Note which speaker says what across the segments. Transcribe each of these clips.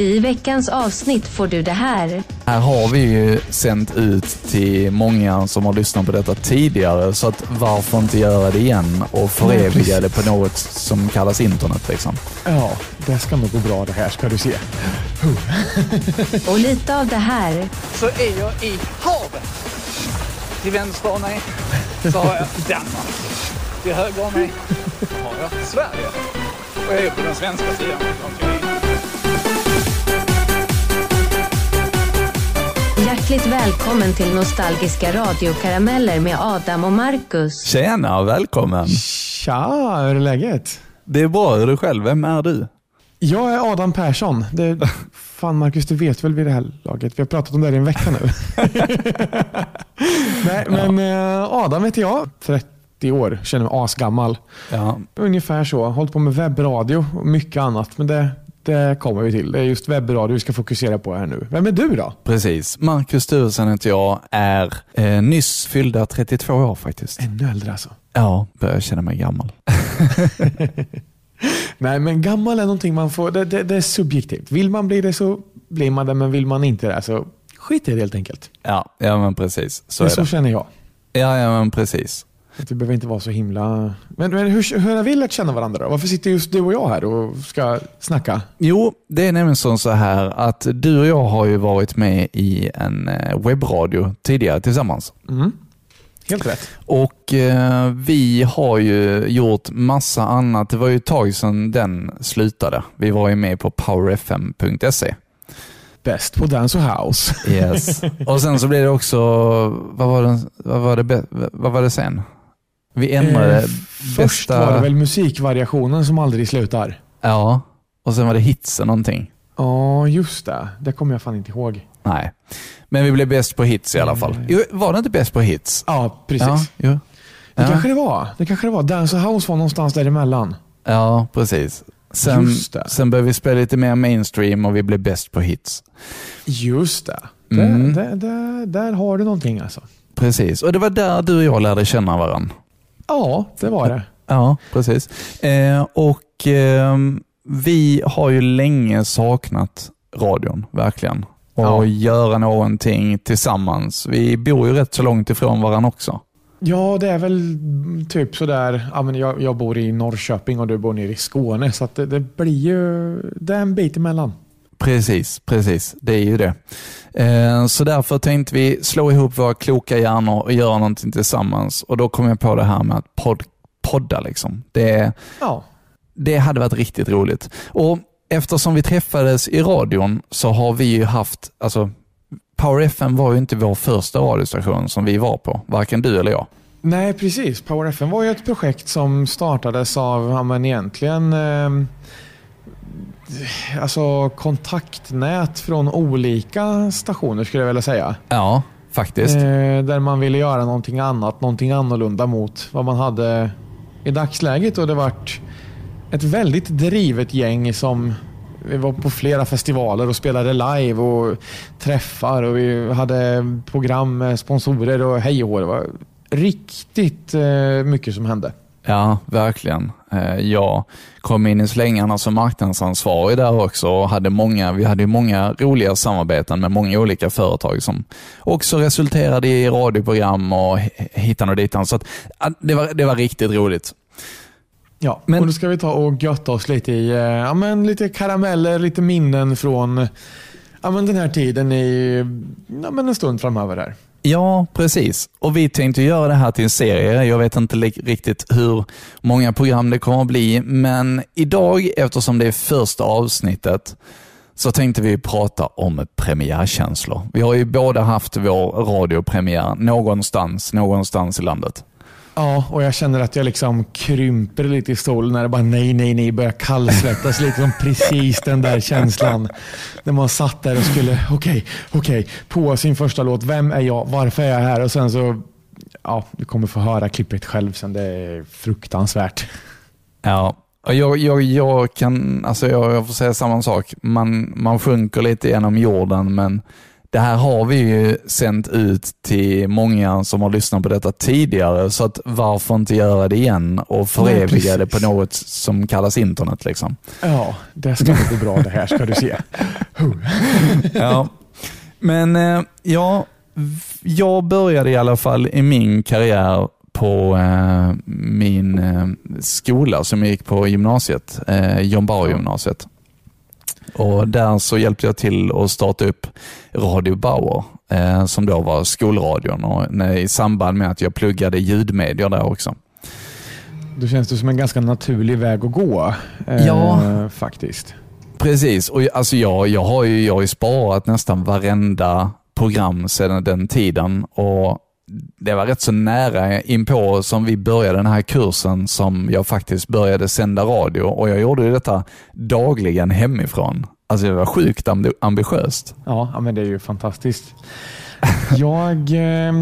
Speaker 1: I veckans avsnitt får du det här.
Speaker 2: Här har vi ju sänt ut till många som har lyssnat på detta tidigare, så att varför inte göra det igen och föreviga det på något som kallas internet liksom.
Speaker 3: Ja, det ska nog gå bra det här ska du se.
Speaker 1: Och lite av det här.
Speaker 4: så är jag i havet. Till vänster om mig så har jag Danmark. Till höger om mig så har jag Sverige. Och jag är på den svenska sidan.
Speaker 1: Hjärtligt välkommen till Nostalgiska radiokarameller med Adam och Marcus.
Speaker 2: Tjena, välkommen.
Speaker 3: Tja, hur är läget?
Speaker 2: Det är bra, hur är du själv? Vem är du?
Speaker 3: Jag är Adam Persson. Det, fan Marcus, du vet väl vid det här laget? Vi har pratat om det här i en vecka nu. Nej, men eh, Adam heter jag. 30 år, känner mig asgammal.
Speaker 2: Ja,
Speaker 3: Ungefär så. Hållit på med webbradio och mycket annat. Men det, det kommer vi till. Det är just webbradio vi ska fokusera på här nu. Vem är du då?
Speaker 2: precis. Marcus Sturesen heter jag, är eh, nyss fyllda 32 år faktiskt.
Speaker 3: Ännu äldre alltså.
Speaker 2: Ja, börjar känna mig gammal.
Speaker 3: Nej, men gammal är någonting man får. Det, det, det är subjektivt. Vill man bli det så blir man det, men vill man inte det så skit i det helt enkelt.
Speaker 2: Ja, ja men precis. Så
Speaker 3: Men så
Speaker 2: det.
Speaker 3: känner jag.
Speaker 2: Ja, ja men precis.
Speaker 3: Vi behöver inte vara så himla... Men, men hur, hur har vi lärt känna varandra då? Varför sitter just du och jag här och ska snacka?
Speaker 2: Jo, det är nämligen så här att du och jag har ju varit med i en eh, webbradio tidigare tillsammans.
Speaker 3: Mm. Helt rätt.
Speaker 2: Och eh, vi har ju gjort massa annat. Det var ju ett tag sedan den slutade. Vi var ju med på powerfm.se.
Speaker 3: Bäst på Dance och House.
Speaker 2: Yes. och sen så blev det också, vad var det, vad var det, vad var det sen? Vi ändrade
Speaker 3: Eh, Först var det väl musikvariationen som aldrig slutar.
Speaker 2: Ja, och sen var det hitsen någonting.
Speaker 3: Ja, just det. Det kommer jag fan inte ihåg.
Speaker 2: Nej, men vi blev bäst på hits i alla fall. Jo, var det inte bäst på hits?
Speaker 3: Ja, precis.
Speaker 2: Ja, jo.
Speaker 3: Det
Speaker 2: Ja.
Speaker 3: kanske det var. Det kanske det var. Dance House var någonstans däremellan.
Speaker 2: Ja, precis. Sen, sen började vi spela lite mer mainstream och vi blev bäst på hits.
Speaker 3: Just det.
Speaker 2: Mm.
Speaker 3: Där, där, där, där har du någonting alltså.
Speaker 2: Precis, och det var där du och jag lärde känna varandra.
Speaker 3: Ja, det var det.
Speaker 2: Ja, precis. Eh, och eh, vi har ju länge saknat radion, verkligen. Och
Speaker 3: Ja.
Speaker 2: göra någonting tillsammans. Vi bor ju rätt så långt ifrån varandra också.
Speaker 3: Ja, det är väl typ sådär. Ja, men jag, jag bor i Norrköping och du bor nere i Skåne. Så att det, det blir ju det är en bit emellan.
Speaker 2: Precis, precis. Det är ju det. Eh, så därför tänkte vi slå ihop våra kloka hjärnor och göra någonting tillsammans. Och Då kom jag på det här med att podd, podda. Liksom. Det,
Speaker 3: Ja,
Speaker 2: det hade varit riktigt roligt. Och Eftersom vi träffades i radion så har vi ju haft, alltså Power FM var ju inte vår första radiostation som vi var på, varken du eller jag.
Speaker 3: nej precis. Power FM var ju ett projekt som startades av, ja, men egentligen, eh, alltså kontaktnät från olika stationer skulle jag vilja säga.
Speaker 2: Ja, faktiskt.
Speaker 3: Eh, där man ville göra någonting annat, någonting annorlunda mot vad man hade i dagsläget. Och det vart ett väldigt drivet gäng som vi var på flera festivaler och spelade live och träffar och vi hade program med sponsorer och hej och. Det var riktigt eh, mycket som hände.
Speaker 2: Ja, verkligen. Eh, Jag kom in i slängarna som marknadsansvarig där också och hade många, vi hade många roliga samarbeten med många olika företag som också resulterade i radioprogram och hitan och ditan. Så att, det, var, det var riktigt roligt.
Speaker 3: Ja,
Speaker 2: Men-
Speaker 3: och då ska vi ta och götta oss lite i eh, ja, men lite karameller, lite minnen från ja, men den här tiden i ja, men en stund framöver. Här.
Speaker 2: Ja, precis. Och vi tänkte göra det här till en serie. Jag vet inte riktigt hur många program det kommer att bli, men idag, eftersom det är första avsnittet, så tänkte vi prata om premiärkänslor. Vi har ju båda haft vår radiopremiär någonstans, någonstans i landet.
Speaker 3: Ja, och jag känner att jag liksom krymper lite i stolen när det bara nej, nej, nej börjar kallsvettas. lite som precis den där känslan. När man satt där och skulle, okej, okej, på sin första låt. Vem är jag? Varför är jag här? Och sen så, ja, du kommer få höra klippet själv sen. Det är fruktansvärt.
Speaker 2: Ja, och jag, jag, jag kan, alltså jag, jag får säga samma sak. Man, man sjunker lite genom jorden, men det här har vi ju sänt ut till många som har lyssnat på detta tidigare, så att varför inte göra det igen och föreviga det på något som kallas internet. Liksom.
Speaker 3: Ja, det ska bli bra det här ska du se.
Speaker 2: ja. Men eh, ja, jag började i alla fall i min karriär på eh, min eh, skola som jag gick på gymnasiet, eh, John Bauer gymnasiet. Och där så hjälpte jag till att starta upp Radio Bauer, eh, som då var skolradion och när, i samband med att jag pluggade ljudmedier där också.
Speaker 3: Då känns det som en ganska naturlig väg att gå. Eh,
Speaker 2: Ja.
Speaker 3: Faktiskt.
Speaker 2: Precis, och alltså jag, jag, har ju, jag har ju sparat nästan varenda program sedan den tiden och det var rätt så nära inpå som vi började den här kursen som jag faktiskt började sända radio och jag gjorde ju detta dagligen hemifrån. Alltså det var sjukt ambitiöst.
Speaker 3: Ja, ja, men det är ju fantastiskt. Jag eh,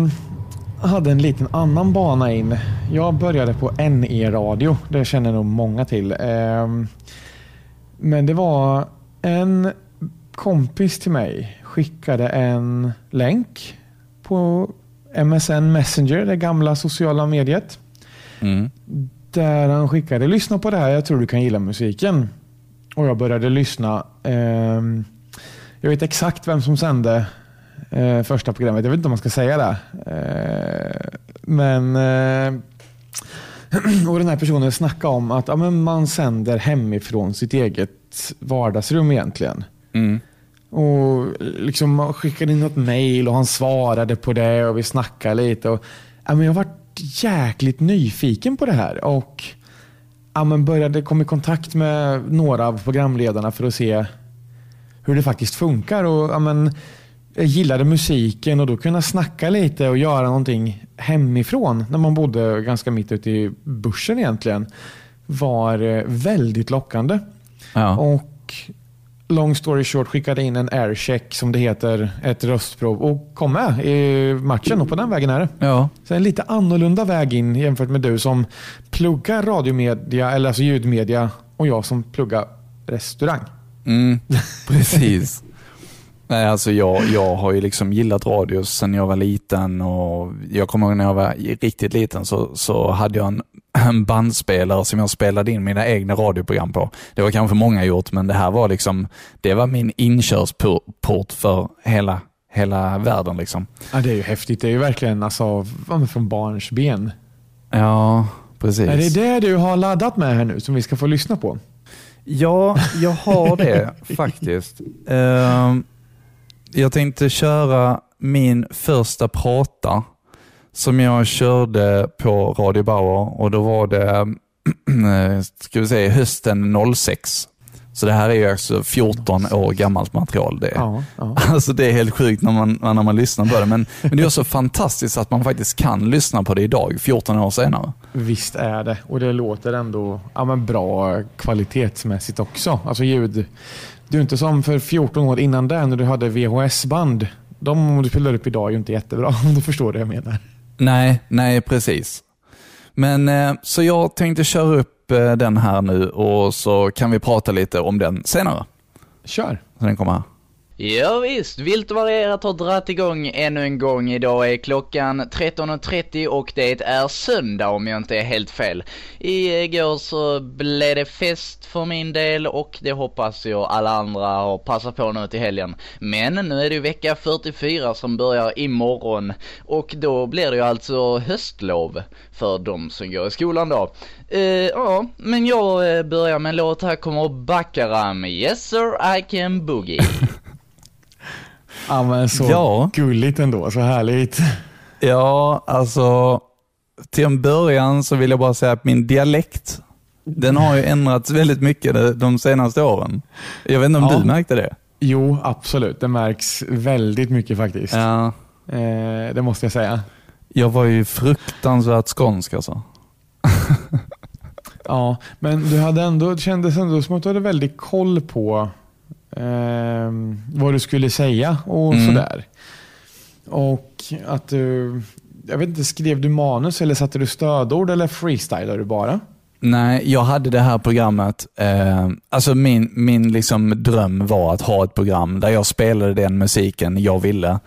Speaker 3: hade en liten annan bana in. Jag började på NE-radio. Det känner nog många till. Eh, men det var en kompis till mig skickade en länk på MSN Messenger, det gamla sociala mediet.
Speaker 2: Mm.
Speaker 3: Där han skickade, lyssna på det här, jag tror du kan gilla musiken. Och jag började lyssna. Ehm, jag vet exakt vem som sände eh, första programmet. Jag vet inte om man ska säga det. Eh, men eh, och den här personen snackade om att ja, men man sänder hemifrån sitt eget vardagsrum egentligen.
Speaker 2: Mm.
Speaker 3: Och liksom skickade in något mail och han svarade på det och vi snackade lite. Och, ja, men jag var jäkligt nyfiken på det här och ja, men började komma i kontakt med några av programledarna för att se hur det faktiskt funkar. Och, ja, men, jag gillade musiken och då kunna snacka lite och göra någonting hemifrån när man bodde ganska mitt ute i börsen egentligen var eh, väldigt lockande.
Speaker 2: Ja.
Speaker 3: Och long story short skickade in en aircheck som det heter, ett röstprov och kom med i matchen och på den vägen är det.
Speaker 2: ja.
Speaker 3: Så en lite annorlunda väg in jämfört med du som pluggar radiomedia, eller alltså ljudmedia och jag som pluggar restaurang.
Speaker 2: Mm, precis. Nej, alltså jag, jag har ju liksom gillat radio sedan jag var liten och jag kommer ihåg när jag var riktigt liten så, så hade jag en, en bandspelare som jag spelade in mina egna radioprogram på. Det var kanske många gjort, men det här var liksom, det var min inkörsport för hela, hela världen. Liksom.
Speaker 3: Ja, det är ju häftigt. Det är ju verkligen alltså, från barns ben.
Speaker 2: Ja, precis.
Speaker 3: Är det det du har laddat med här nu som vi ska få lyssna på?
Speaker 2: Ja, jag har det faktiskt. Ehm, jag tänkte köra min första prata som jag körde på Radio Bauer och då var det, eh, ska vi säga, hösten 06. Så det här är ju alltså 14 år gammalt material. Det.
Speaker 3: Ja, ja.
Speaker 2: Alltså det är helt sjukt när man, när man lyssnar på det, men, men det är så fantastiskt att man faktiskt kan lyssna på det idag, 14 år senare.
Speaker 3: Visst är det. Och det låter ändå ja, men bra kvalitetsmässigt också. Alltså ljud. Du är inte som för 14 år innan det när du hade VHS-band. De du spelar upp idag är ju inte jättebra om du förstår det jag menar.
Speaker 2: Nej, nej precis. Men eh, så jag tänkte köra upp eh, den här nu och så kan vi prata lite om den senare.
Speaker 3: Kör!
Speaker 2: Så den kommer här.
Speaker 5: Ja, visst, Vilt och varierat har dratt igång ännu en gång. Idag är klockan 13.30 och det är söndag om jag inte är helt fel. Igår så blev det fest för min del och det hoppas jag alla andra har passat på nu till helgen. Men nu är det ju vecka 44 som börjar imorgon och då blir det ju alltså höstlov för de som går i skolan då. Uh, ja, men jag eh, börjar med en låt. Här kommer Baccaram. Yes sir, I can boogie.
Speaker 3: Ja, men så
Speaker 2: Ja.
Speaker 3: gulligt ändå. Så härligt.
Speaker 2: Ja, alltså till en början så vill jag bara säga att min dialekt, den har ju ändrats väldigt mycket de- senaste åren. Jag vet inte om
Speaker 3: Ja.
Speaker 2: du märkte det?
Speaker 3: Jo, absolut. Det märks väldigt mycket faktiskt.
Speaker 2: Ja.
Speaker 3: Eh, det måste jag säga.
Speaker 2: Jag var ju fruktansvärt skånsk alltså.
Speaker 3: Ja, men du hade ändå, det kändes ändå som att du hade väldigt koll på eh, vad du skulle säga och
Speaker 2: Mm.
Speaker 3: sådär. Och att du, jag vet inte, skrev du manus eller satte du stödord eller freestylade du bara?
Speaker 2: Nej, jag hade det här programmet. Eh, alltså min, min liksom dröm var att ha ett program där jag spelade den musiken jag ville.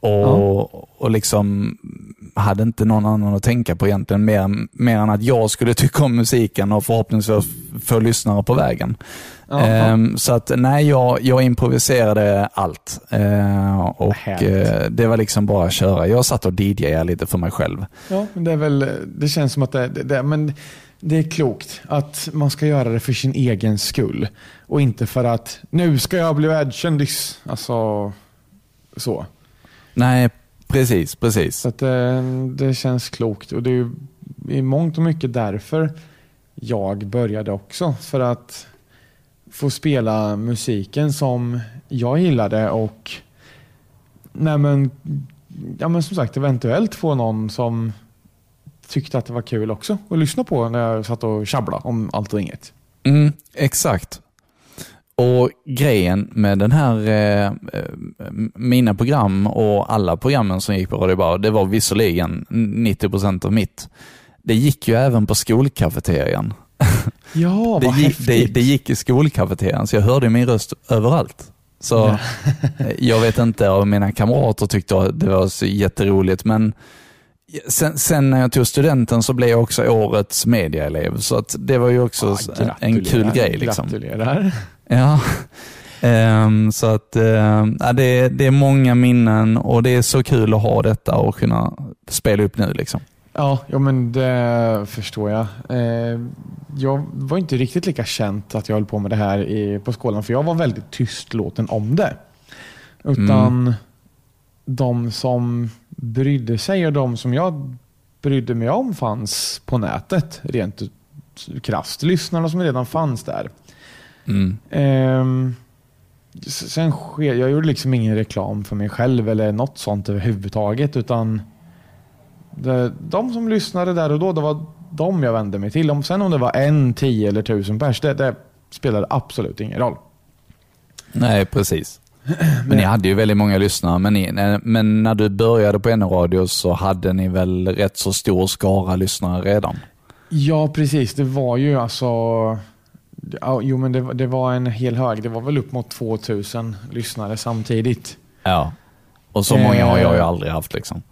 Speaker 2: Och, och liksom hade inte någon annan att tänka på egentligen, mer, mer än att jag skulle tycka om musiken och förhoppningsvis få lyssnare på vägen. Um, så att nej, jag, jag improviserade allt. Uh, och uh, Det var liksom bara att köra. Jag satt och DJade lite för mig själv.
Speaker 3: Ja, men det, är väl, det känns som att det, det, det, men det är klokt att man ska göra det för sin egen skull. Och inte för att nu ska jag bli världskändis. Alltså, så.
Speaker 2: Nej, precis, precis.
Speaker 3: Så att det, det känns klokt. Och det är i mångt och mycket därför jag började också. För att få spela musiken som jag gillade och nej men, ja men som sagt eventuellt få någon som tyckte att det var kul också att lyssna på när jag satt och tjabblade om allt och inget.
Speaker 2: Mm, exakt. Och grejen med den här, eh, eh, mina program och alla programmen som gick på Radio Bar, det var visserligen 90% av mitt. Det gick ju även på skolkafeterian.
Speaker 3: Ja,
Speaker 2: det,
Speaker 3: vad
Speaker 2: gick, det, det gick i skolkafeterian, så jag hörde min röst överallt. Så
Speaker 3: Ja.
Speaker 2: jag vet inte om mina kamrater tyckte att det var så jätteroligt, men sen, sen när jag tog studenten så blev jag också årets mediaelev, så att det var ju också
Speaker 3: Ja,
Speaker 2: en kul grej. Liksom.
Speaker 3: Gratulerar.
Speaker 2: Ja. Ehm, så att ja, det, är, det är många minnen och det är så kul att ha detta och kunna spela upp nu. Liksom.
Speaker 3: Ja, ja men det förstår jag. Eh, jag var inte riktigt lika känt att jag höll på med det här i, på skolan, för jag var väldigt tystlåten om det. Utan de som brydde sig och de som jag brydde mig om fanns på nätet, rent krasst. Lyssnarna som redan fanns där.
Speaker 2: Mm.
Speaker 3: Ehm, sen sker, jag gjorde liksom ingen reklam för mig själv eller något sånt överhuvudtaget. Utan det, de som lyssnade där och då, det var de jag vände mig till. Om, sen om det var en, tio eller tusen pers, det, det spelade absolut ingen roll.
Speaker 2: Nej, precis. Men ni hade ju väldigt många lyssnare, men, ni, när- men när du började på NO-radio så hade ni väl rätt så stor skara lyssnare redan?
Speaker 3: Ja, precis. Det var ju alltså... Jo, men det, var- det var en hel hög. Det var väl upp mot 2000 lyssnare samtidigt.
Speaker 2: Ja. Och så många har jag ju aldrig haft. liksom.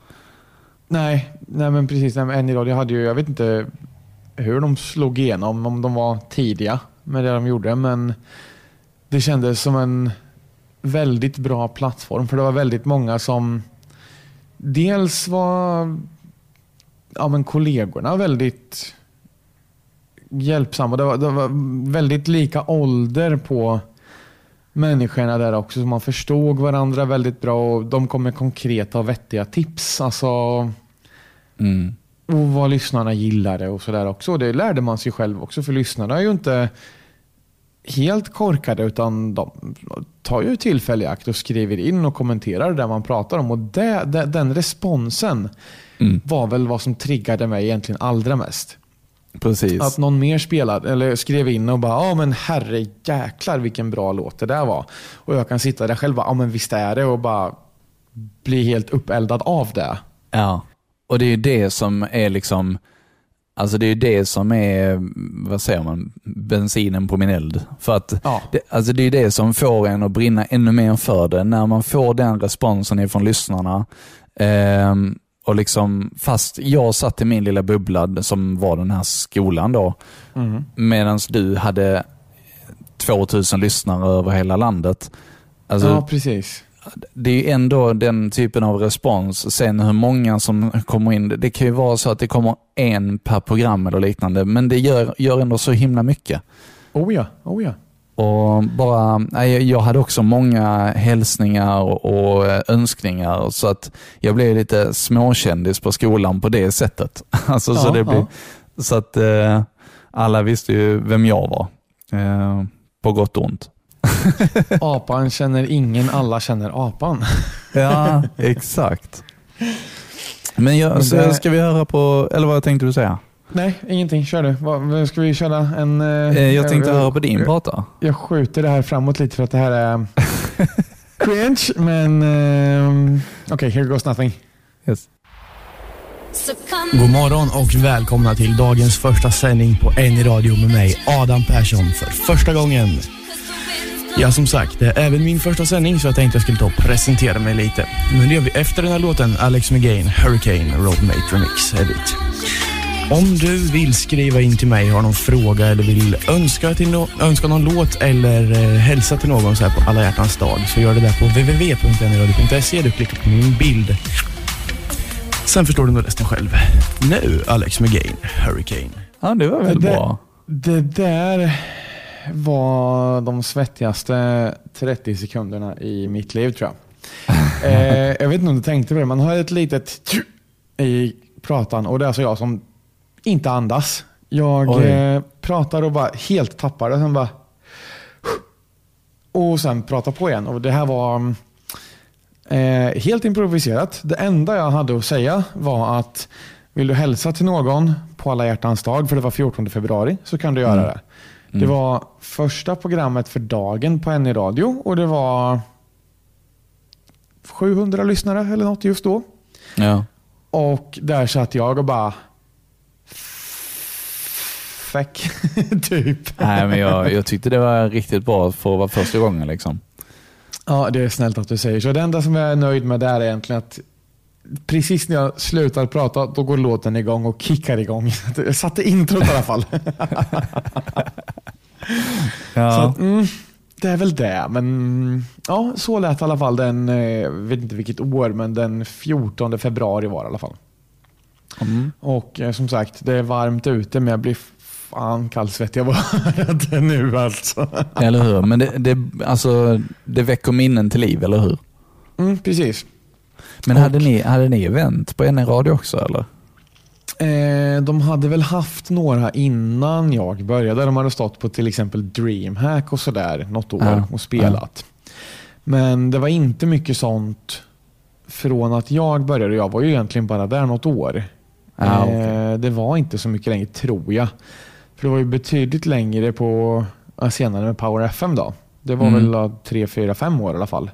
Speaker 3: Nej, nej men precis. Nej, men jag hade ju, jag vet inte hur de slog igenom, om de var tidiga med det de gjorde, men det kändes som en väldigt bra plattform. För det var väldigt många som dels var ja, men kollegorna väldigt hjälpsamma. Det var, det var väldigt lika ålder på människorna där också. Så man förstod varandra väldigt bra och de kom med konkreta och vettiga tips. Alltså,
Speaker 2: Mm.
Speaker 3: och vad lyssnarna gillade och sådär också. Och Det lärde man sig själv också för lyssnarna är ju inte helt korkade utan de tar ju tillfälle i akt och skriver in och kommenterar det man pratar om. Och det, det, den responsen
Speaker 2: Mm.
Speaker 3: var väl vad som triggade mig egentligen allra mest.
Speaker 2: Precis.
Speaker 3: Att någon mer spelade, eller skrev in och bara ja men herre jäklar vilken bra låt det där var. Och jag kan sitta där själv och bara ja men visst är det och bara bli helt uppeldad av det.
Speaker 2: Ja, och det är ju det som är liksom, alltså det är ju det som är, vad säger man, bensinen på min eld. För att
Speaker 3: Ja.
Speaker 2: det, alltså det är det som får en att brinna ännu mer för det. När man får den responsen ifrån lyssnarna. Ehm, och liksom, fast jag satt i min lilla bubbla som var den här skolan då,
Speaker 3: Mm.
Speaker 2: medan du hade 2000 lyssnare över hela landet. Alltså,
Speaker 3: ja precis.
Speaker 2: Det är ju ändå den typen av respons. Sen hur många som kommer in. Det kan ju vara så att det kommer en per program eller liknande, men det gör, gör ändå så himla mycket.
Speaker 3: Oh ja, oh ja.
Speaker 2: Och bara, jag hade också många hälsningar och, och önskningar, så att jag blev lite småkändis på skolan på det sättet. Alltså, så,
Speaker 3: Ja,
Speaker 2: det blev,
Speaker 3: ja.
Speaker 2: så att eh, alla visste ju vem jag var, eh, på gott och ont.
Speaker 3: Apan känner ingen, alla känner apan.
Speaker 2: Ja, exakt. Men jag,
Speaker 3: det-
Speaker 2: ska vi höra på, eller vad tänkte du säga?
Speaker 3: Nej, ingenting. Kör du. Vad- Ska vi köra en... eh,
Speaker 2: Eh, Jag tänkte
Speaker 3: jag,
Speaker 2: höra på din prata.
Speaker 3: jag skjuter det här framåt lite för att det här är cringe, men... eh, Okej, here goes nothing.
Speaker 2: Yes.
Speaker 6: God morgon och välkomna till dagens första sändning på En i radio med mig, Adam Persson, för första gången. Ja, som sagt, det är även min första sändning så jag tänkte jag skulle ta och presentera mig lite. Men det gör vi efter den här låten, Alex McGain, Hurricane, Roadmate Remix, Edit. Om du vill skriva in till mig, har någon fråga eller vill önska, till no önska någon låt eller eh, hälsa till någon så här på alla hjärtans dag så gör det där på www.nradio.se. Du klickar på min bild. Sen förstår du nog resten själv. Nu, Alex McGain, Hurricane.
Speaker 2: Ja, det var väl
Speaker 3: Det-
Speaker 2: bra.
Speaker 3: Det där var de svettigaste 30 sekunderna i mitt liv tror jag. eh, jag vet inte om du tänkte på det, man har ett litet i pratan och det är alltså jag som inte andas. Jag eh, pratar och bara helt tappar det. Sen bara och sen pratar på igen. Och Det här var mm, eh, helt improviserat. Det enda jag hade att säga var att vill du hälsa till någon på alla hjärtans dag, för det var 14 februari, så kan du göra det. Det var första programmet för dagen på NI Radio och det var 700 lyssnare eller något just då.
Speaker 2: Ja.
Speaker 3: Och där satt jag och bara Feck, typ.
Speaker 2: Nej, men jag, jag tyckte det var riktigt bra för att vara första gången. Liksom.
Speaker 3: Ja, det är snällt att du säger så. Det enda som jag är nöjd med där är egentligen att precis när jag slutar prata, då går låten igång och kickar igång. Jag satte introt i alla fall. Så
Speaker 2: Ja.
Speaker 3: att, mm, det är väl det. Men ja, så lät i alla fall den, eh, jag vet inte vilket år, men den 14 februari var det i alla fall.
Speaker 2: Mm.
Speaker 3: Och eh, som sagt, det är varmt ute, men jag blir fan kallsvettig av att det nu alltså.
Speaker 2: Eller hur? Men det, det, alltså, det väcker minnen till liv, eller hur?
Speaker 3: Mm, precis.
Speaker 2: Men
Speaker 3: Och-
Speaker 2: hade, ni, hade ni event på NR Radio också? Eller?
Speaker 3: Eh, de hade väl haft några innan jag började. De hade stått på till exempel DreamHack och sådär något år
Speaker 2: Ja,
Speaker 3: och spelat. Men det var inte mycket sånt från att jag började. Jag var ju egentligen bara där något år.
Speaker 2: Ja, okej.
Speaker 3: eh, det var inte så mycket längre tror jag. För det var ju betydligt längre på ja, senare med Power FM då. Det var
Speaker 2: Mm.
Speaker 3: väl ja, tre, fyra, fem år i alla fall.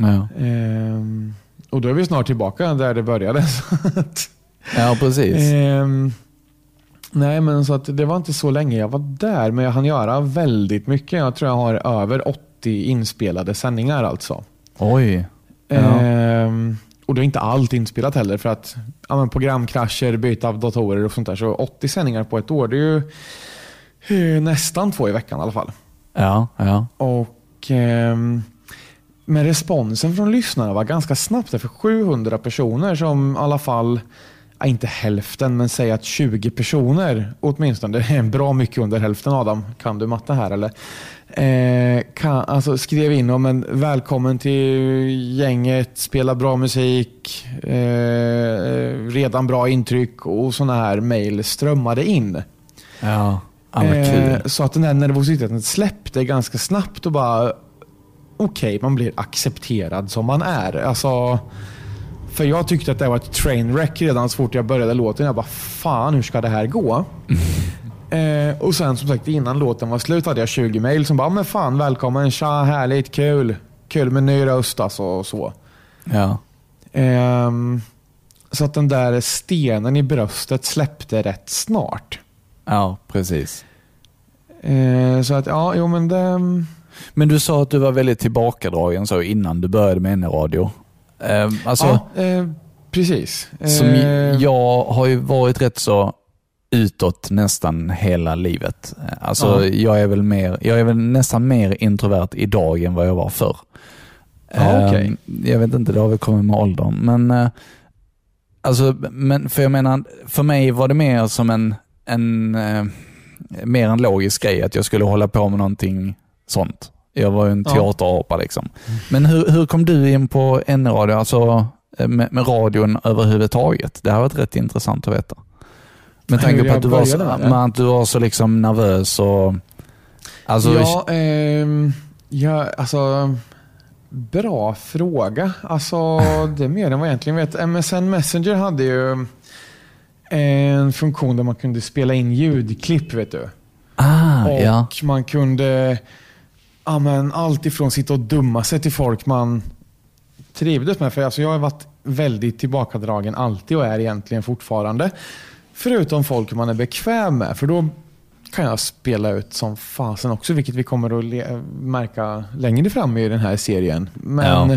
Speaker 2: Ja.
Speaker 3: Ehm, och då är vi snart tillbaka där det började.
Speaker 2: Ja, precis.
Speaker 3: Ehm, nej, men så att det var inte så länge jag var där, men jag hann göra väldigt mycket. Jag tror jag har över 80 inspelade sändningar alltså.
Speaker 2: Oj. Ja.
Speaker 3: Ehm, och det är inte allt inspelat heller för att ja, programkrascher, byte av datorer och sånt där. Så 80 sändningar på ett år, det är ju nästan två i veckan i alla fall.
Speaker 2: Ja, ja.
Speaker 3: Och ehm, Men responsen från lyssnarna var ganska snabbt. För 700 personer som i alla fall, inte hälften, men säg att 20 personer åtminstone, det är bra mycket under hälften Adam, kan du matte här eller? Eh, kan, alltså skrev in om en välkommen till gänget, spela bra musik, eh, redan bra intryck och sådana här mejl strömmade in.
Speaker 2: Ja, ja.
Speaker 3: Eh, så att den här nervositeten släppte ganska snabbt och bara okej, man blir accepterad som man är. Alltså, för jag tyckte att det var ett trainwreck redan så fort jag började låten. Jag bara, fan hur ska det här gå? eh, och sen som sagt innan låten var slut hade jag 20 mail som bara, men fan välkommen, tja, härligt, kul. Kul med ny röst alltså och så.
Speaker 2: Ja.
Speaker 3: Ehm, så att den där stenen i bröstet släppte rätt snart.
Speaker 2: ja, precis.
Speaker 3: Eh, så att ja, jo men det...
Speaker 2: Men du sa att du var väldigt tillbakadragen så innan du började med NR-radio. Eh, alltså,
Speaker 3: ja, eh, precis.
Speaker 2: som
Speaker 3: Eh,
Speaker 2: jag har ju varit rätt så utåt nästan hela livet. Alltså,
Speaker 3: Ja.
Speaker 2: jag, är väl mer, jag är väl nästan mer introvert idag än vad jag var förr.
Speaker 3: Ja, okej.
Speaker 2: Eh, Jag vet inte, det har väl kommit med åldern. Men, eh, alltså, men för jag menar, för mig var det mer som en, en eh, mer en logisk grej att jag skulle hålla på med någonting sånt. Jag var ju en
Speaker 3: Ja.
Speaker 2: teaterapa liksom. Men hur, hur kom du in på NR-radio, alltså eh, med, med radion överhuvudtaget? Det här varit rätt intressant att veta. Med tanke på att du, var så,
Speaker 3: med
Speaker 2: du var så liksom nervös och... Alltså,
Speaker 3: ja, ehm, ja, alltså bra fråga. Alltså det är mer än vad jag egentligen vet. MSN Messenger hade ju en funktion där man kunde spela in ljudklipp, vet du.
Speaker 2: ah,
Speaker 3: Och
Speaker 2: ja.
Speaker 3: man kunde ja, men allt ifrån sitta och dumma sig till folk man trivdes med. För alltså, jag har varit väldigt tillbakadragen alltid och är egentligen fortfarande. Förutom folk man är bekväm med. För då kan jag spela ut som fasen också, vilket vi kommer att märka längre fram i den här serien. Men,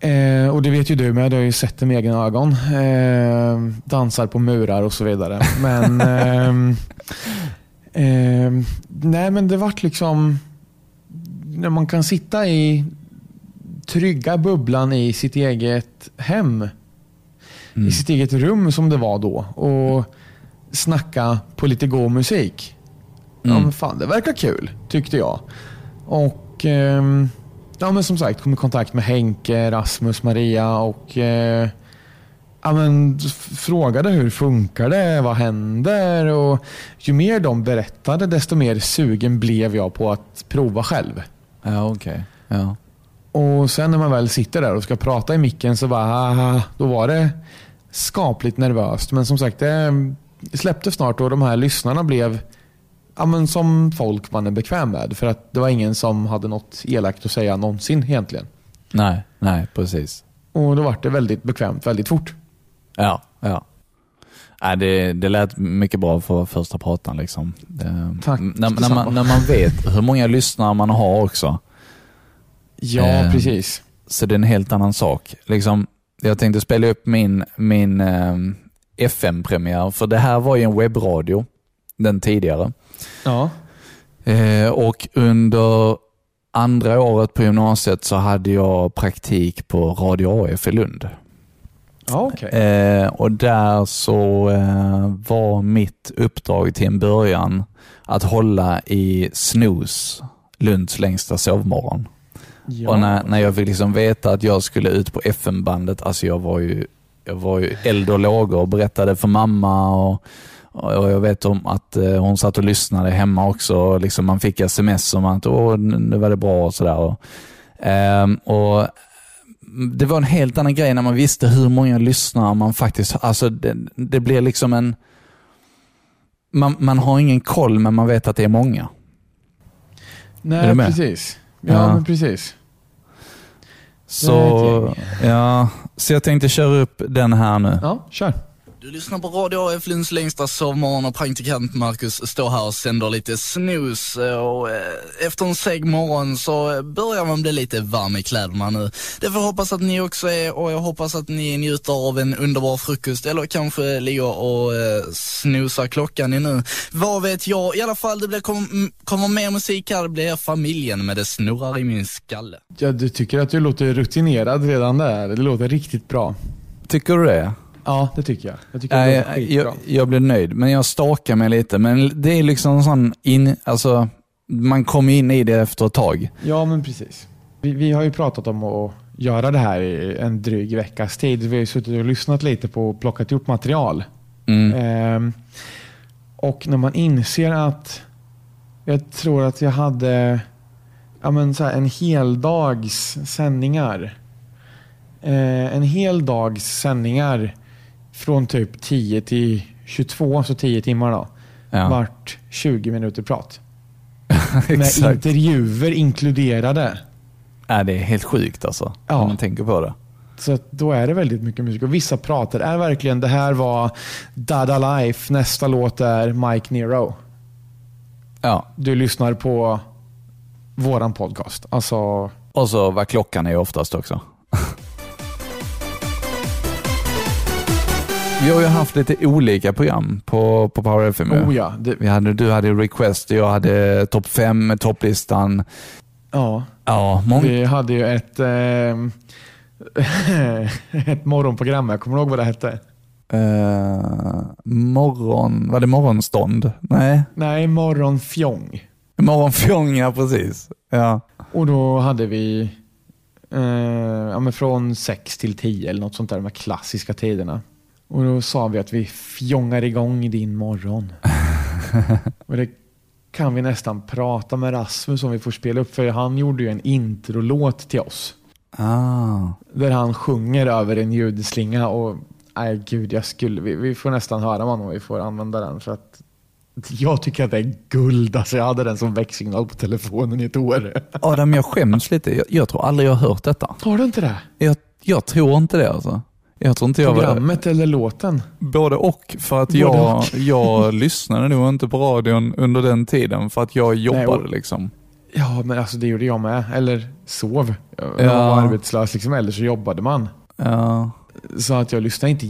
Speaker 3: eh, och det vet ju du med, du har ju sett det med egna ögon. Eh, dansar på murar och så vidare. Men, ehm, nej men det vart liksom, när man kan sitta i trygga bubblan i sitt eget hem, i sitt eget rum som det var då och snacka på lite god musik. Ja,
Speaker 2: Mm.
Speaker 3: men fan, det verkar kul, tyckte jag. Och ehm, ja, men som sagt, kom i kontakt med Henke, Rasmus, Maria och eh, ja, men, frågade hur funkar det, vad händer? Och ju mer de berättade, desto mer sugen blev jag på att prova själv.
Speaker 2: Ja, okej. Ja.
Speaker 3: Och sen när man väl sitter där och ska prata i micken så bara, då var det skapligt nervöst. Men som sagt, det släppte snart och de här lyssnarna blev ja, men som folk man är bekväm med. För att det var ingen som hade något elakt att säga någonsin egentligen.
Speaker 2: Nej, nej, precis.
Speaker 3: Och då var det väldigt bekvämt väldigt fort.
Speaker 2: Ja, ja. Nej, det, det lät mycket bra för första pratan. Liksom. Det,
Speaker 3: Tack,
Speaker 2: när, när, man, när man vet hur många lyssnare man har också,
Speaker 3: Ja,
Speaker 2: Eh.
Speaker 3: precis.
Speaker 2: så det är en helt annan sak. Liksom, jag tänkte spela upp min, min eh, FM-premiär, för det här var ju en webbradio, den tidigare.
Speaker 3: Ja.
Speaker 2: Eh, och under andra året på gymnasiet så hade jag praktik på Radio AF i Lund.
Speaker 3: Ja, okej.
Speaker 2: Eh, och där så eh, var mitt uppdrag till en början att hålla i Snooze, Lunds längsta sovmorgon.
Speaker 3: Ja.
Speaker 2: Och när, när jag fick liksom veta att jag skulle ut på FM-bandet, alltså jag var ju, jag var ju eld och lågor och berättade för mamma och, och jag vet om att eh, hon satt och lyssnade hemma också. Och liksom man fick sms om att Åh, nu var det bra och sådär. Och, ehm, och det var en helt annan grej när man visste hur många lyssnare man faktiskt alltså det, det blir liksom en... Man, man har ingen koll, men man vet att det är många. Är
Speaker 3: Nej,
Speaker 2: med?
Speaker 3: precis. Ja,
Speaker 2: Ja.
Speaker 3: men precis.
Speaker 2: Så, ja, så jag tänkte köra upp den här nu.
Speaker 3: Ja, kör.
Speaker 7: Du lyssnar på Radio AF Lunds längsta sovmorgon och praktikant Marcus står här och sänder lite snus och eh, efter en seg morgon så börjar man bli lite varm i kläderna nu. Det får jag hoppas att ni också är och jag hoppas att ni njuter av en underbar frukost eller kanske ligger och eh, snusar klockan i nu. Vad vet jag? I alla fall, det blir, kom, kommer mer musik här. Det blir familjen med det snurrar i min skalle.
Speaker 3: Ja, du tycker att du låter rutinerad redan där. Det låter riktigt bra.
Speaker 2: Tycker du det?
Speaker 3: Ja, det tycker jag. Jag tycker det
Speaker 2: jag, jag blir nöjd, men jag stakar mig lite. Men det är liksom en sån in, alltså, man kommer in i det efter ett tag.
Speaker 3: Ja, men precis. Vi, vi har ju pratat om att göra det här i en dryg veckas tid. Vi har suttit och lyssnat lite på och plockat ihop material.
Speaker 2: Mm.
Speaker 3: Ehm, och när man inser att jag tror att jag hade ja, men så här, en hel dags sändningar. Eh, en hel dags sändningar från typ 10 till 22, så 10 timmar då.
Speaker 2: Ja,
Speaker 3: Vart 20 minuter prat. Med intervjuer inkluderade.
Speaker 2: Ja, det är helt sjukt alltså,
Speaker 3: Ja.
Speaker 2: om man tänker på det.
Speaker 3: Så då är det väldigt mycket musik. Och vissa pratar är verkligen, det här var Dada Life, nästa låt är Mike Nero.
Speaker 2: Ja,
Speaker 3: Du lyssnar på våran podcast. Alltså,
Speaker 2: och så vad klockan är oftast också. Vi har ju haft lite olika program på, på Power FM.
Speaker 3: oh ja. Det,
Speaker 2: Vi hade, du hade Request, jag hade Topp 5, topplistan.
Speaker 3: ja.
Speaker 2: Ja, många.
Speaker 3: Vi hade ju ett, ehm, ett morgonprogram. Jag kommer ihåg vad det hette.
Speaker 2: Eh, morgon, var det morgonstånd? Nej,
Speaker 3: Nej, Morgonfjong.
Speaker 2: morgonfjång, ja precis. Ja.
Speaker 3: Och då hade vi eh, ja, men från 6 till 10 eller något sånt där, de här klassiska tiderna. Och då sa vi att vi fjongar igång din morgon. och det kan vi nästan prata med Rasmus om vi får spela upp, för han gjorde ju en introlåt till oss.
Speaker 2: Ah.
Speaker 3: Där han sjunger över en ljudslinga och nej gud, jag skulle, vi, vi får nästan höra honom om vi får använda den för att jag tycker att det är guld. Alltså jag hade den som väcksignal på telefonen i ett år.
Speaker 2: Adam, jag skäms lite. Jag, jag tror aldrig jag har hört detta.
Speaker 3: Har du inte det?
Speaker 2: Jag Jag tror inte det alltså. Jag tror inte jag var...
Speaker 3: Programmet eller låten?
Speaker 2: Både och. För att
Speaker 3: Både
Speaker 2: jag,
Speaker 3: och.
Speaker 2: jag lyssnade nog inte på radion under den tiden för att jag jobbade
Speaker 3: och-
Speaker 2: liksom.
Speaker 3: Ja, men alltså det gjorde jag med. Eller sov. Jag
Speaker 2: Ja.
Speaker 3: var arbetslös liksom, eller så jobbade man.
Speaker 2: Ja.
Speaker 3: Så att jag lyssnade inte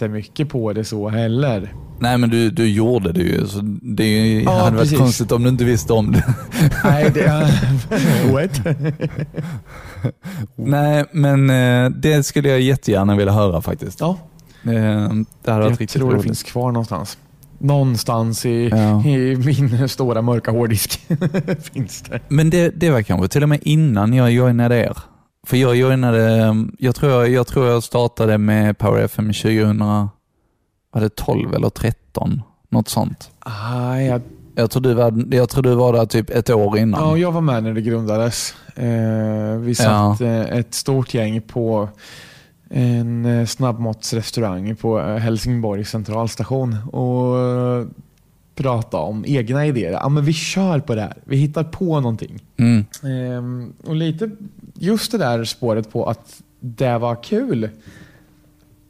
Speaker 3: jättemycket på det så heller.
Speaker 2: Nej men du, du gjorde det ju, så det ju-
Speaker 3: Ja,
Speaker 2: hade varit
Speaker 3: precis.
Speaker 2: konstigt om du inte visste om det.
Speaker 3: Nej, det är... What?
Speaker 2: Nej, men eh, det skulle jag jättegärna vilja höra faktiskt.
Speaker 3: Ja,
Speaker 2: Eh, det hade varit
Speaker 3: jag
Speaker 2: riktigt
Speaker 3: tror det
Speaker 2: roligt.
Speaker 3: finns kvar någonstans. Någonstans i,
Speaker 2: Ja.
Speaker 3: i min stora mörka hårddisk finns det.
Speaker 2: Men det, det var kanske till och med innan jag joinade er. För jag joinade, jag tror jag, jag, tror jag startade med Power FM 2000, var det 12 eller 13? Något sånt.
Speaker 3: Ah, jag,
Speaker 2: Jag tror du var, jag tror du var där typ ett år innan.
Speaker 3: ja, jag var med när det grundades. Eh, vi satt eh, ett stort gäng på en eh, snabbmatsrestaurang på eh, Helsingborgs centralstation och pratade om egna idéer. Ja, men vi kör på det här. Vi hittar på någonting.
Speaker 2: Mm.
Speaker 3: Ehm, och lite just det där spåret på att det var kul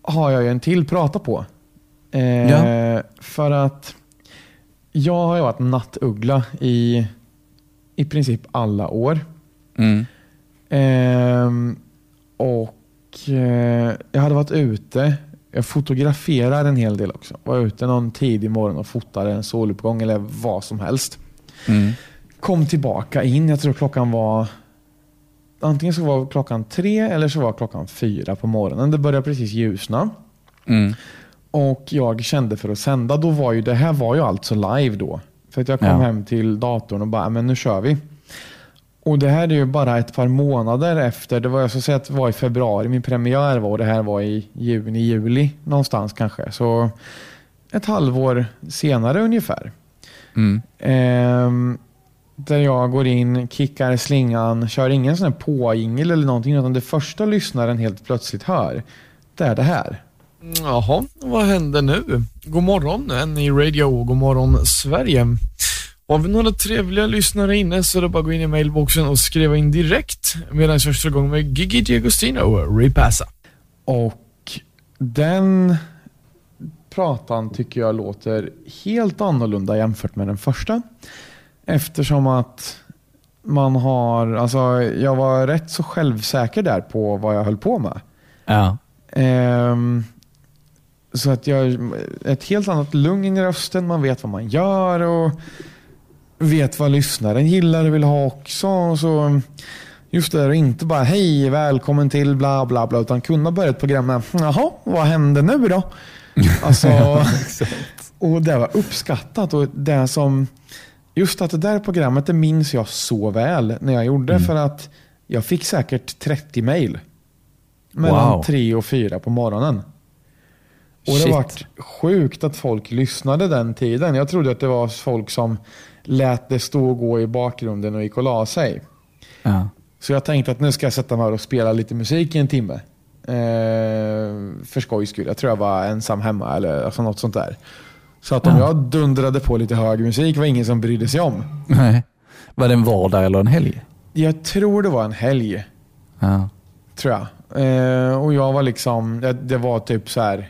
Speaker 3: har jag ju en till prata på. Ehm,
Speaker 2: Ja.
Speaker 3: För att jag har ju varit nattuggla i i princip alla år.
Speaker 2: Mm.
Speaker 3: Ehm, och eh, jag hade varit ute. Jag fotograferar en hel del också. Var ute någon tidig morgon och fotade en soluppgång eller vad som helst.
Speaker 2: Mm.
Speaker 3: Kom tillbaka in. Jag tror klockan var antingen så var klockan tre eller så var klockan fyra på morgonen. Det började precis ljusna.
Speaker 2: Mm.
Speaker 3: Och jag kände för att sända, då var ju, det här var ju alltså live då. För att jag kom
Speaker 2: Ja.
Speaker 3: hem till datorn och bara, men nu kör vi. Och det här är ju bara ett par månader efter, det var jag ska säga att det var i februari min premiär var och det här var i juni, juli någonstans kanske. Så ett halvår senare ungefär.
Speaker 2: Mm.
Speaker 3: Ehm, där jag går in, kickar slingan, kör ingen sån här påjingel eller någonting utan det första lyssnaren helt plötsligt hör, det är det här.
Speaker 6: Jaha, vad händer nu? God morgon, en i radio. God morgon, Sverige. Har vi några trevliga lyssnare inne så är det bara att gå in i mailboxen och skriva in direkt medan jag kör igång med Gigi D'Agostino, Repassa.
Speaker 3: Och den pratan tycker jag låter helt annorlunda jämfört med den första. Eftersom att man har, alltså jag var rätt så självsäker där på vad jag höll på med.
Speaker 2: Ja.
Speaker 3: Ehm, så att jag, ett helt annat lugn i rösten, man vet vad man gör och vet vad lyssnaren gillar och vill ha också. Så just det där att inte bara hej, välkommen till bla bla bla, utan kunna börja ett program med jaha, vad hände nu då? Alltså, och det var uppskattat och det som, just att det där programmet det minns jag så väl när jag gjorde för att jag fick säkert 30 mejl. Mellan
Speaker 2: Wow.
Speaker 3: tre och fyra på morgonen. Och det
Speaker 2: Shit.
Speaker 3: var sjukt att folk lyssnade den tiden. Jag trodde att det var folk som lät det stå och gå i bakgrunden och gick och la sig.
Speaker 2: Ja.
Speaker 3: Så jag tänkte att nu ska jag sätta mig här och spela lite musik i en timme. Eh, för skojs skull. Jag tror jag var ensam hemma eller alltså något sånt där. Så att om
Speaker 2: Ja.
Speaker 3: jag dundrade på lite hög musik var ingen som brydde sig om.
Speaker 2: Nej. Var det en vardag eller en helg?
Speaker 3: Jag tror det var en helg.
Speaker 2: Ja.
Speaker 3: Tror jag. Eh, och jag var liksom, det, det var typ så här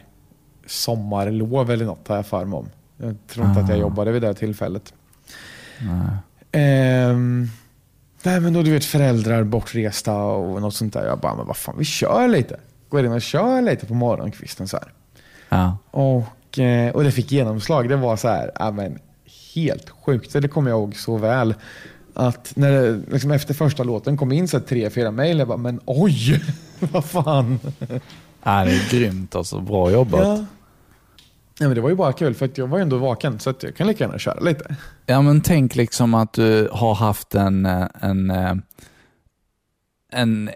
Speaker 3: sommarlov eller något har jag för mig om. Jag tror inte att jag
Speaker 2: Ah.
Speaker 3: jobbade vid det tillfället.
Speaker 2: Nej.
Speaker 3: Ehm, nej men då du vet föräldrar bortresta och något sånt där. Jag bara, men vad fan vi kör lite. Går in och kör lite på morgonkvisten så här.
Speaker 2: Ja.
Speaker 3: Och, eh, och det fick genomslag. Det var så här, ja, men helt sjukt. Det kommer jag ihåg så väl. Att när det, liksom efter första låten kom in så tre, fyra mejl. Jag bara, men oj, vad fan.
Speaker 2: ja, det är grymt alltså. Bra jobbat.
Speaker 3: Ja. Ja, men det var ju bara kul för att jag var ju ändå vaken så att jag kan lika gärna köra lite.
Speaker 2: Ja, men tänk liksom att du har haft en, eh, en, eh, en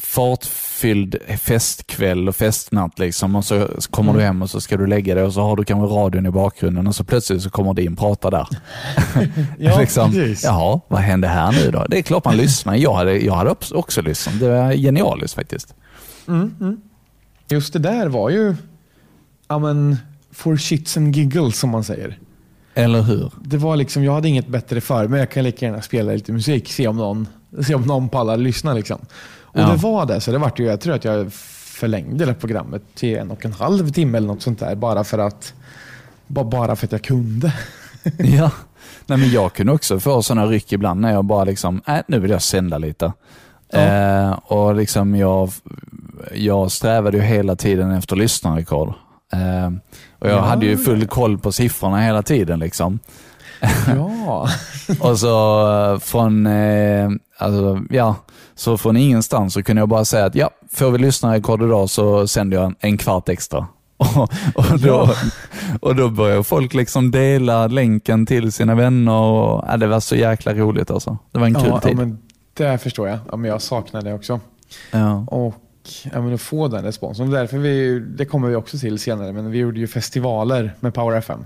Speaker 2: fartfylld festkväll och festnatt liksom och så kommer
Speaker 3: Mm.
Speaker 2: du hem och så ska du lägga dig och så har du kanske radion i bakgrunden och så plötsligt så kommer din prata där.
Speaker 3: Ja,
Speaker 2: liksom,
Speaker 3: precis.
Speaker 2: Jaha, vad hände här nu då? Det är klart man lyssnar. Jag hade, jag hade också- lyssnat. Det var genialiskt faktiskt.
Speaker 3: Mm, mm. Just det där var ju, ja men, for shits and giggles som man säger.
Speaker 2: Eller hur?
Speaker 3: Det var liksom, jag hade inget bättre för mig. Jag kan lika gärna spela lite musik, se om någon, se om någon pallar lyssna. Liksom. Och
Speaker 2: Ja.
Speaker 3: det var det. Så det vart ju, jag tror att jag förlängde det programmet till en och en halv timme eller något sånt där. Bara för att, ba- bara för att jag kunde.
Speaker 2: Ja. Nej, men jag kunde också få sådana ryck ibland när jag bara liksom, äh, nu vill jag sända lite.
Speaker 3: Ja.
Speaker 2: Eh, och liksom jag, jag strävade ju hela tiden efter lyssnarrekord. Eh, och jag
Speaker 3: Ja.
Speaker 2: hade ju full koll på siffrorna hela tiden. liksom.
Speaker 3: Ja.
Speaker 2: Och så eh, från, eh, alltså, ja, så från ingenstans så kunde jag bara säga att ja, får vi lyssnarrekord idag så sänder jag en, en kvart extra. Och, och, då,
Speaker 3: Ja.
Speaker 2: och då började folk liksom dela länken till sina vänner och ja, det var så jäkla roligt alltså. Det var en kul
Speaker 3: ja, ja,
Speaker 2: tid.
Speaker 3: men det förstår jag. Ja, men jag saknar det också.
Speaker 2: Ja.
Speaker 3: Och ja, men att få den responsen. Därför vi, det kommer vi också till senare, men vi gjorde ju festivaler med Power FM.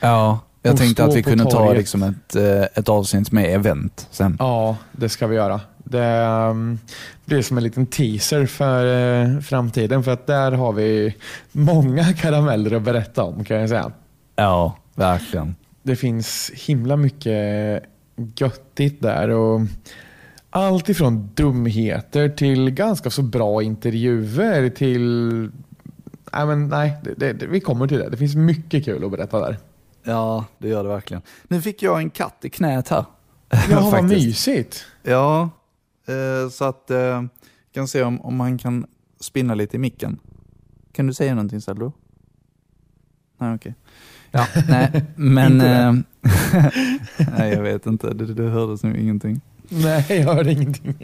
Speaker 2: ja, jag
Speaker 3: Och
Speaker 2: tänkte att vi kunde ta
Speaker 3: torget.
Speaker 2: liksom ett, eh, ett avsnitt med event sen.
Speaker 3: Ja, det ska vi göra. Det um, blir som en liten teaser för eh, framtiden. För att där har vi många karameller att berätta om kan jag säga.
Speaker 2: Ja, verkligen.
Speaker 3: Det finns himla mycket göttigt där. Och allt ifrån dumheter till ganska så bra intervjuer till... Nej, men nej det, det, vi kommer till det. Det finns mycket kul att berätta där.
Speaker 2: Ja, det gör det verkligen. Nu fick jag en katt i knät här.
Speaker 3: Ja, vad mysigt.
Speaker 2: Ja, eh, så att eh, kan se om, om han kan spinna lite i micken. Kan du säga någonting Saldo? Nej, okej. Ja, nej, men... Eh, nej, jag vet inte. Det, det hördes nog ingenting.
Speaker 3: Nej, jag hörde ingenting.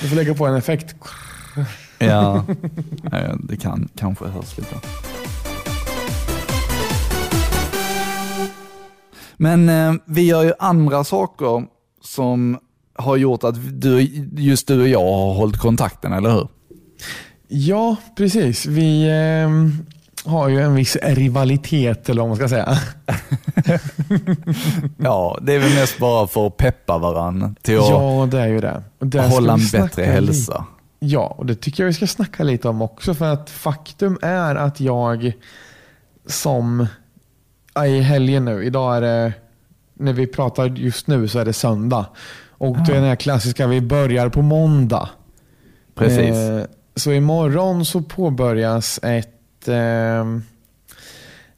Speaker 3: Du får lägga på en effekt.
Speaker 2: Ja, det kan kanske hörs lite. Men eh, vi gör ju andra saker som har gjort att du, just du och jag har hållit kontakten, eller hur?
Speaker 3: Ja, precis. Vi ehm, har ju en viss rivalitet, eller vad man ska säga.
Speaker 2: Ja, det är väl mest bara för att peppa varandra till att
Speaker 3: Ja, det är ju det. Och där ska
Speaker 2: hålla en bättre hälsa.
Speaker 3: Ja, och det tycker jag vi ska snacka lite om också. För att faktum är att jag som i helgen nu, idag är det, när vi pratar just nu så är det söndag. Och det är den här klassiska, vi börjar på måndag.
Speaker 2: Precis.
Speaker 3: Eh, så imorgon så påbörjas ett ehm,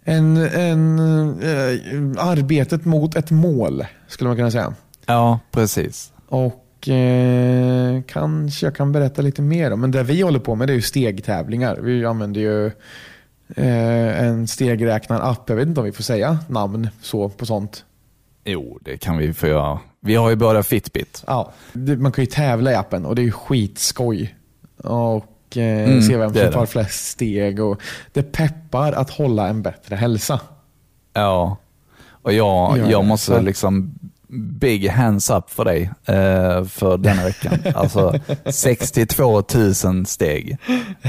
Speaker 3: en, en, eh, arbetet mot ett mål, skulle man kunna säga.
Speaker 2: Ja, precis.
Speaker 3: Och eh, kanske jag kan berätta lite mer om. Men det vi håller på med det är ju stegtävlingar. Vi använder ju eh, en stegräknarapp. Jag vet inte om vi får säga namn så på sånt.
Speaker 2: Jo, det kan vi få göra. Vi har ju båda Fitbit.
Speaker 3: Ja, man kan ju tävla i appen och det är ju skitskoj. Och eh,
Speaker 2: Mm,
Speaker 3: se vem som tar flest steg. Och det peppar att hålla en bättre hälsa.
Speaker 2: Ja, och jag,
Speaker 3: Ja,
Speaker 2: jag måste liksom big hands up för dig eh, för denna veckan. Alltså 62 000 steg.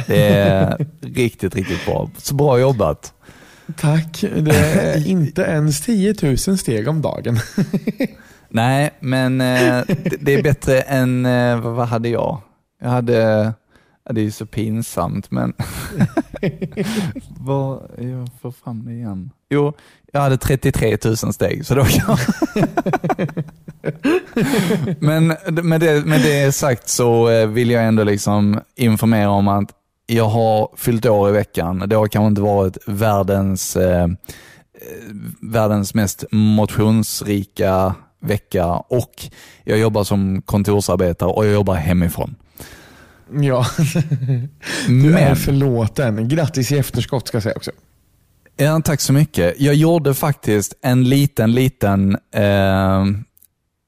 Speaker 2: Det är riktigt, riktigt bra. Så bra jobbat.
Speaker 3: Tack. Det är inte ens 10 000 steg om dagen.
Speaker 2: Nej, men eh, det, det är bättre än, eh, vad, vad hade jag? Jag hade, det är ju så pinsamt, men vad, jag får fram det igen. Jo, jag hade 33 000 steg, så då kan Men med det, med det sagt så eh, vill jag ändå liksom informera om att jag har fyllt år i veckan. Det har kanske inte varit världens, eh, världens mest motionsrika vecka och jag jobbar som kontorsarbetare och jag jobbar hemifrån.
Speaker 3: ja, du är förlåten. Grattis i efterskott ska jag säga också.
Speaker 2: Ja, tack så mycket. Jag gjorde faktiskt en liten, liten eh,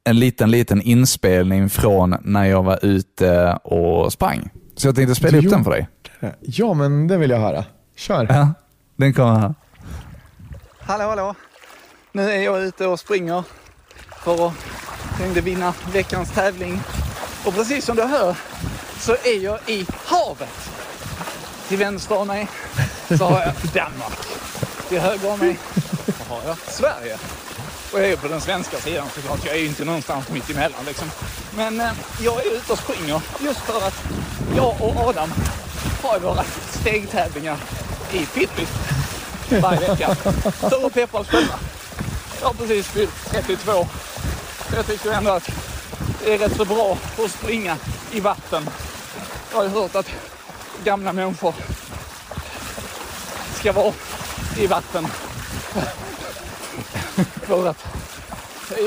Speaker 2: en liten, liten inspelning från när jag var ute och sprang. Så jag tänkte spela
Speaker 3: Du
Speaker 2: upp
Speaker 3: gjorde
Speaker 2: den för dig.
Speaker 3: Ja, men det vill jag höra. Kör.
Speaker 2: Ja, den kommer här.
Speaker 4: Hallå, hallå. Nu är jag ute och springer för att tänkte vinna veckans tävling. Och precis som du hör så är jag i havet. Till vänster om mig så har jag Danmark. Till höger om mig har jag Sverige. Och jag är på den svenska sidan såklart. Jag är ju inte någonstans mitt emellan liksom. Men eh, jag är ute och springer just för att jag och Adam har våra stegtävlingar i Fitbit varje vecka. För att peppa oss själva. Jag har precis fyllt 32. Jag tycker ändå att det är rätt så bra att springa i vatten. Jag har ju hört att gamla människor ska vara i vatten. För att,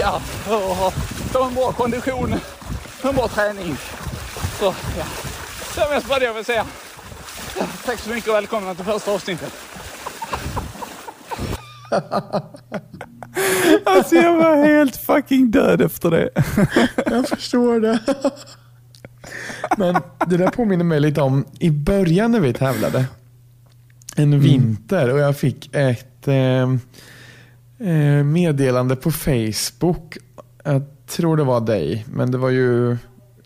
Speaker 4: ja, för att få en bra kondition, en bra träning. Så ja, det är mest bara det jag vill säga. Tack så mycket och välkomna till första avsnittet.
Speaker 2: Alltså jag var helt fucking död efter det.
Speaker 3: Jag förstår det. Men det där påminner mig lite om i början när vi tävlade. En vinter och jag fick ett eh, eh, meddelande på Facebook. Jag tror det var dig, men det var ju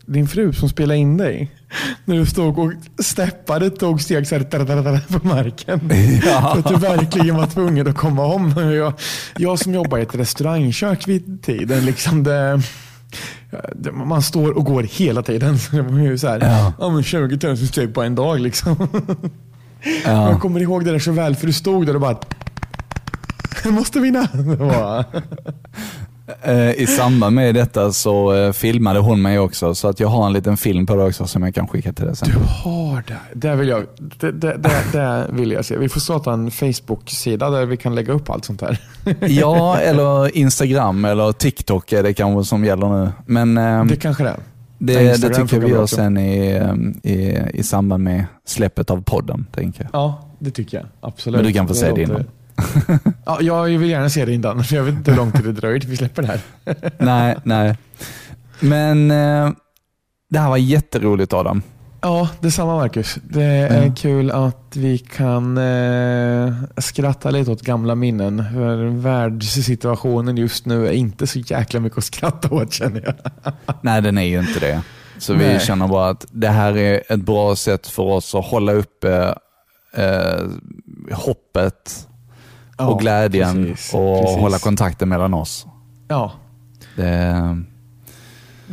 Speaker 3: din fru som spelade in dig. När du stod och steppade, tog steg så här, på marken.
Speaker 2: Ja.
Speaker 3: För att du verkligen var tvungen att komma om. Jag, jag som jobbar i ett restaurangkök vid tiden, liksom det, man står och går hela tiden. Så det var ju så här,
Speaker 2: Ja.
Speaker 3: ja. men 20 000 steg på en dag. Liksom.
Speaker 2: Ja.
Speaker 3: Jag kommer ihåg det där så väl, för du stod där och bara jag måste vinna.
Speaker 2: Eh, I samband med detta så eh, filmade hon mig också, så att jag har en liten film på det också som jag kan skicka till dig sen.
Speaker 3: du har det. Det vill jag, det, det, det, det vill jag se. Vi får starta en Facebook-sida där vi kan lägga upp allt sånt här.
Speaker 2: Ja, eller Instagram eller TikTok är det kanske som gäller nu. Men eh,
Speaker 3: Det kanske det är.
Speaker 2: Det, det tycker jag vi gör sen i, eh, i, i samband med släppet av podden. Tänker jag.
Speaker 3: Ja, det tycker jag. Absolut.
Speaker 2: Men du kan få se det innan.
Speaker 3: Ja, jag vill gärna se det innan, för jag vet inte hur lång tid det dröjer till vi släpper det här.
Speaker 2: nej, nej. Men eh, det här var jätteroligt Adam.
Speaker 3: Ja, detsamma Marcus. Det är
Speaker 2: Ja.
Speaker 3: kul att vi kan eh, skratta lite åt gamla minnen. För världssituationen just nu är inte så jäkla mycket att skratta åt känner jag.
Speaker 2: Nej, den är ju inte det. Så vi
Speaker 3: Nej.
Speaker 2: känner bara att det här är ett bra sätt för oss att hålla uppe eh, hoppet
Speaker 3: Ja,
Speaker 2: och glädjen
Speaker 3: precis,
Speaker 2: och
Speaker 3: precis.
Speaker 2: hålla kontakten mellan oss.
Speaker 3: Ja,
Speaker 2: Det,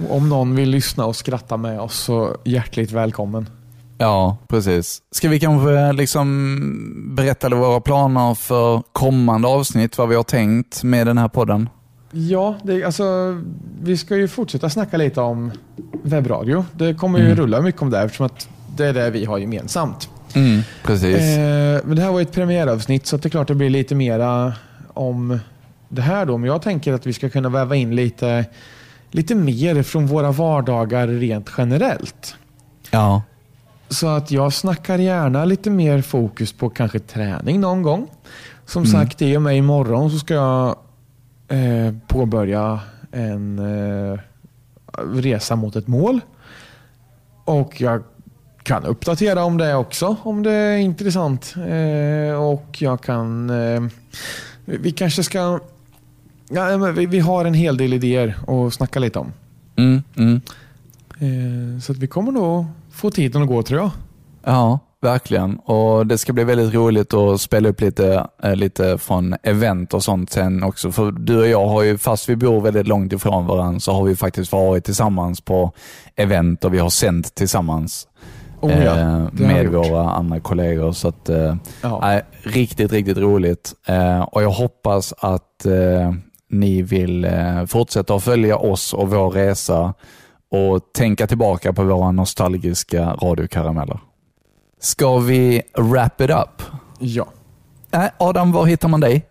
Speaker 3: om någon vill lyssna och skratta med oss så hjärtligt välkommen.
Speaker 2: ja, precis. Ska vi kanske liksom berätta våra planer för kommande avsnitt, vad vi har tänkt med den här podden?
Speaker 3: Ja, det, alltså, vi ska ju fortsätta snacka lite om webbradio. Det kommer ju
Speaker 2: Mm.
Speaker 3: rulla mycket om det eftersom att det är det vi har gemensamt.
Speaker 2: Mm, precis.
Speaker 3: Eh, men det här var ett premiäravsnitt så det är klart det blir lite mera om det här då. Men jag tänker att vi ska kunna väva in lite, lite mer från våra vardagar rent generellt.
Speaker 2: Ja.
Speaker 3: Så att jag snackar gärna lite mer fokus på kanske träning någon gång. Som
Speaker 2: Mm.
Speaker 3: sagt, i och med imorgon så ska jag eh, påbörja en eh, resa mot ett mål. Och jag kan uppdatera om det också om det är intressant. Eh, och jag kan... Eh, vi vi kanske ska... Ja, men vi, vi har en hel del idéer att snacka lite om.
Speaker 2: Mm, mm.
Speaker 3: Eh, så att vi kommer nog få tiden att gå tror jag.
Speaker 2: Ja, verkligen. Och Det ska bli väldigt roligt att spela upp lite, eh, lite från event och sånt sen också. För du och jag har ju, fast vi bor väldigt långt ifrån varandra, så har vi faktiskt varit tillsammans på event och vi har sänt tillsammans
Speaker 3: Oh, ja.
Speaker 2: eh, med våra andra kollegor. Så att, eh,
Speaker 3: Ja.
Speaker 2: nej, riktigt, riktigt roligt. Eh, och Jag hoppas att eh, ni vill eh, fortsätta att följa oss och vår resa och tänka tillbaka på våra nostalgiska radiokarameller. Ska vi wrap it up?
Speaker 3: ja.
Speaker 2: Nej, Adam, var hittar man dig?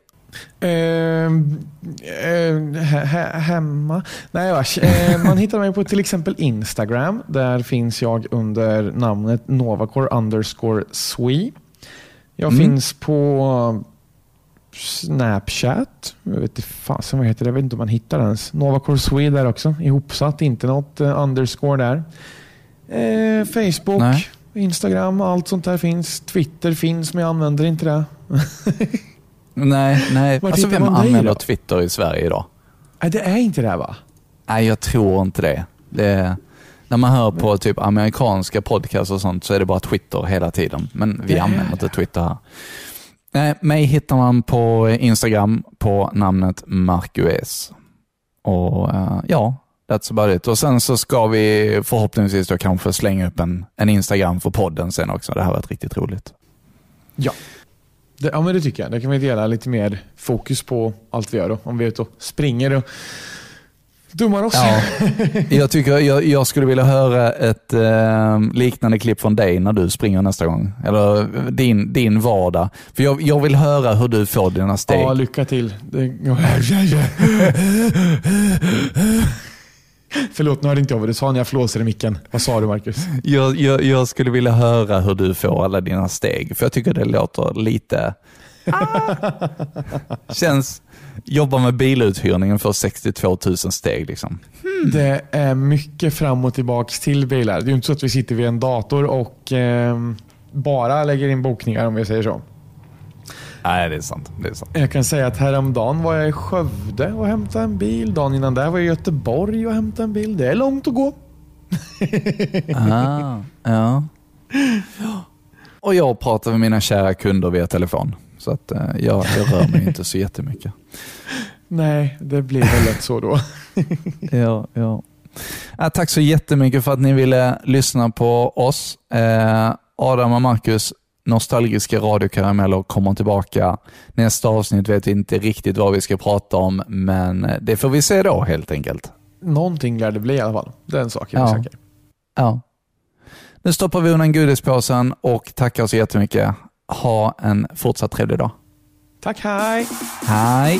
Speaker 3: Ehm, eh, he, he, hemma? Nej, vars. Eh, man hittar mig på till exempel Instagram. Där finns jag under namnet Novacore underscore Swe. Jag
Speaker 2: Mm.
Speaker 3: finns på Snapchat. Jag vet inte fasen vad heter det. Jag vet inte om man hittar den ens. Novacore Swe där också. Ihopsatt. Inte något eh, underscore där. Eh, Facebook,
Speaker 2: Nej.
Speaker 3: Instagram, allt sånt där finns. Twitter finns, men jag använder inte det.
Speaker 2: Nej, nej. Alltså, vem använder
Speaker 3: då?
Speaker 2: Twitter i Sverige idag?
Speaker 3: Nej, det är inte det va?
Speaker 2: Nej, jag tror inte det. det är, när man hör på typ amerikanska podcasts och sånt så är det bara Twitter hela tiden. Men vi
Speaker 3: Det
Speaker 2: använder inte Twitter här. Nej, mig hittar man på Instagram på namnet Marcus. Och uh, ja, that's about it. Och sen så ska vi förhoppningsvis då kanske slänga upp en, en Instagram för podden sen också. Det här har varit riktigt roligt.
Speaker 3: Ja. Det, ja, men det tycker jag. Där kan vi dela lite mer fokus på allt vi gör. Då. Om vi är ute och springer och dummar oss.
Speaker 2: Ja, jag, tycker, jag, jag skulle vilja höra ett eh, liknande klipp från dig när du springer nästa gång. Eller din, din vardag. För jag, jag vill höra hur du får dina steg.
Speaker 3: Ja, lycka till. Det... Förlåt, nu hörde inte jag vad du sa när jag flåsade i micken. Vad sa du Marcus?
Speaker 2: Jag, jag, jag skulle vilja höra hur du får alla dina steg. För jag tycker det låter lite... Ah. Känns... Jobba med biluthyrningen för 62 000 steg. Liksom.
Speaker 3: Hmm. Det är mycket fram och tillbaka till bilar. Det är ju inte så att vi sitter vid en dator och eh, bara lägger in bokningar om vi säger så.
Speaker 2: Nej, det är sant. Det är sant.
Speaker 3: Jag kan säga att häromdagen var jag i Skövde och hämtade en bil. Dagen innan där var jag i Göteborg och hämtade en bil. Det är långt att gå.
Speaker 2: ah, ja. Och jag pratar med mina kära kunder via telefon. Så att eh, jag, jag rör mig inte så jättemycket.
Speaker 3: Nej, det blir väl lätt så då.
Speaker 2: ja, ja. Ja, tack så jättemycket för att ni ville lyssna på oss. Eh, Adam och Marcus, nostalgiska radiokarameller kommer tillbaka. Nästa avsnitt vet vi inte riktigt vad vi ska prata om, men det får vi se då helt enkelt.
Speaker 3: Någonting lär det bli i alla fall. Saken är
Speaker 2: ja.
Speaker 3: säker.
Speaker 2: Ja. Nu stoppar vi undan godispåsen och tackar så jättemycket. Ha en fortsatt trevlig dag.
Speaker 3: Tack, hej!
Speaker 2: Hej!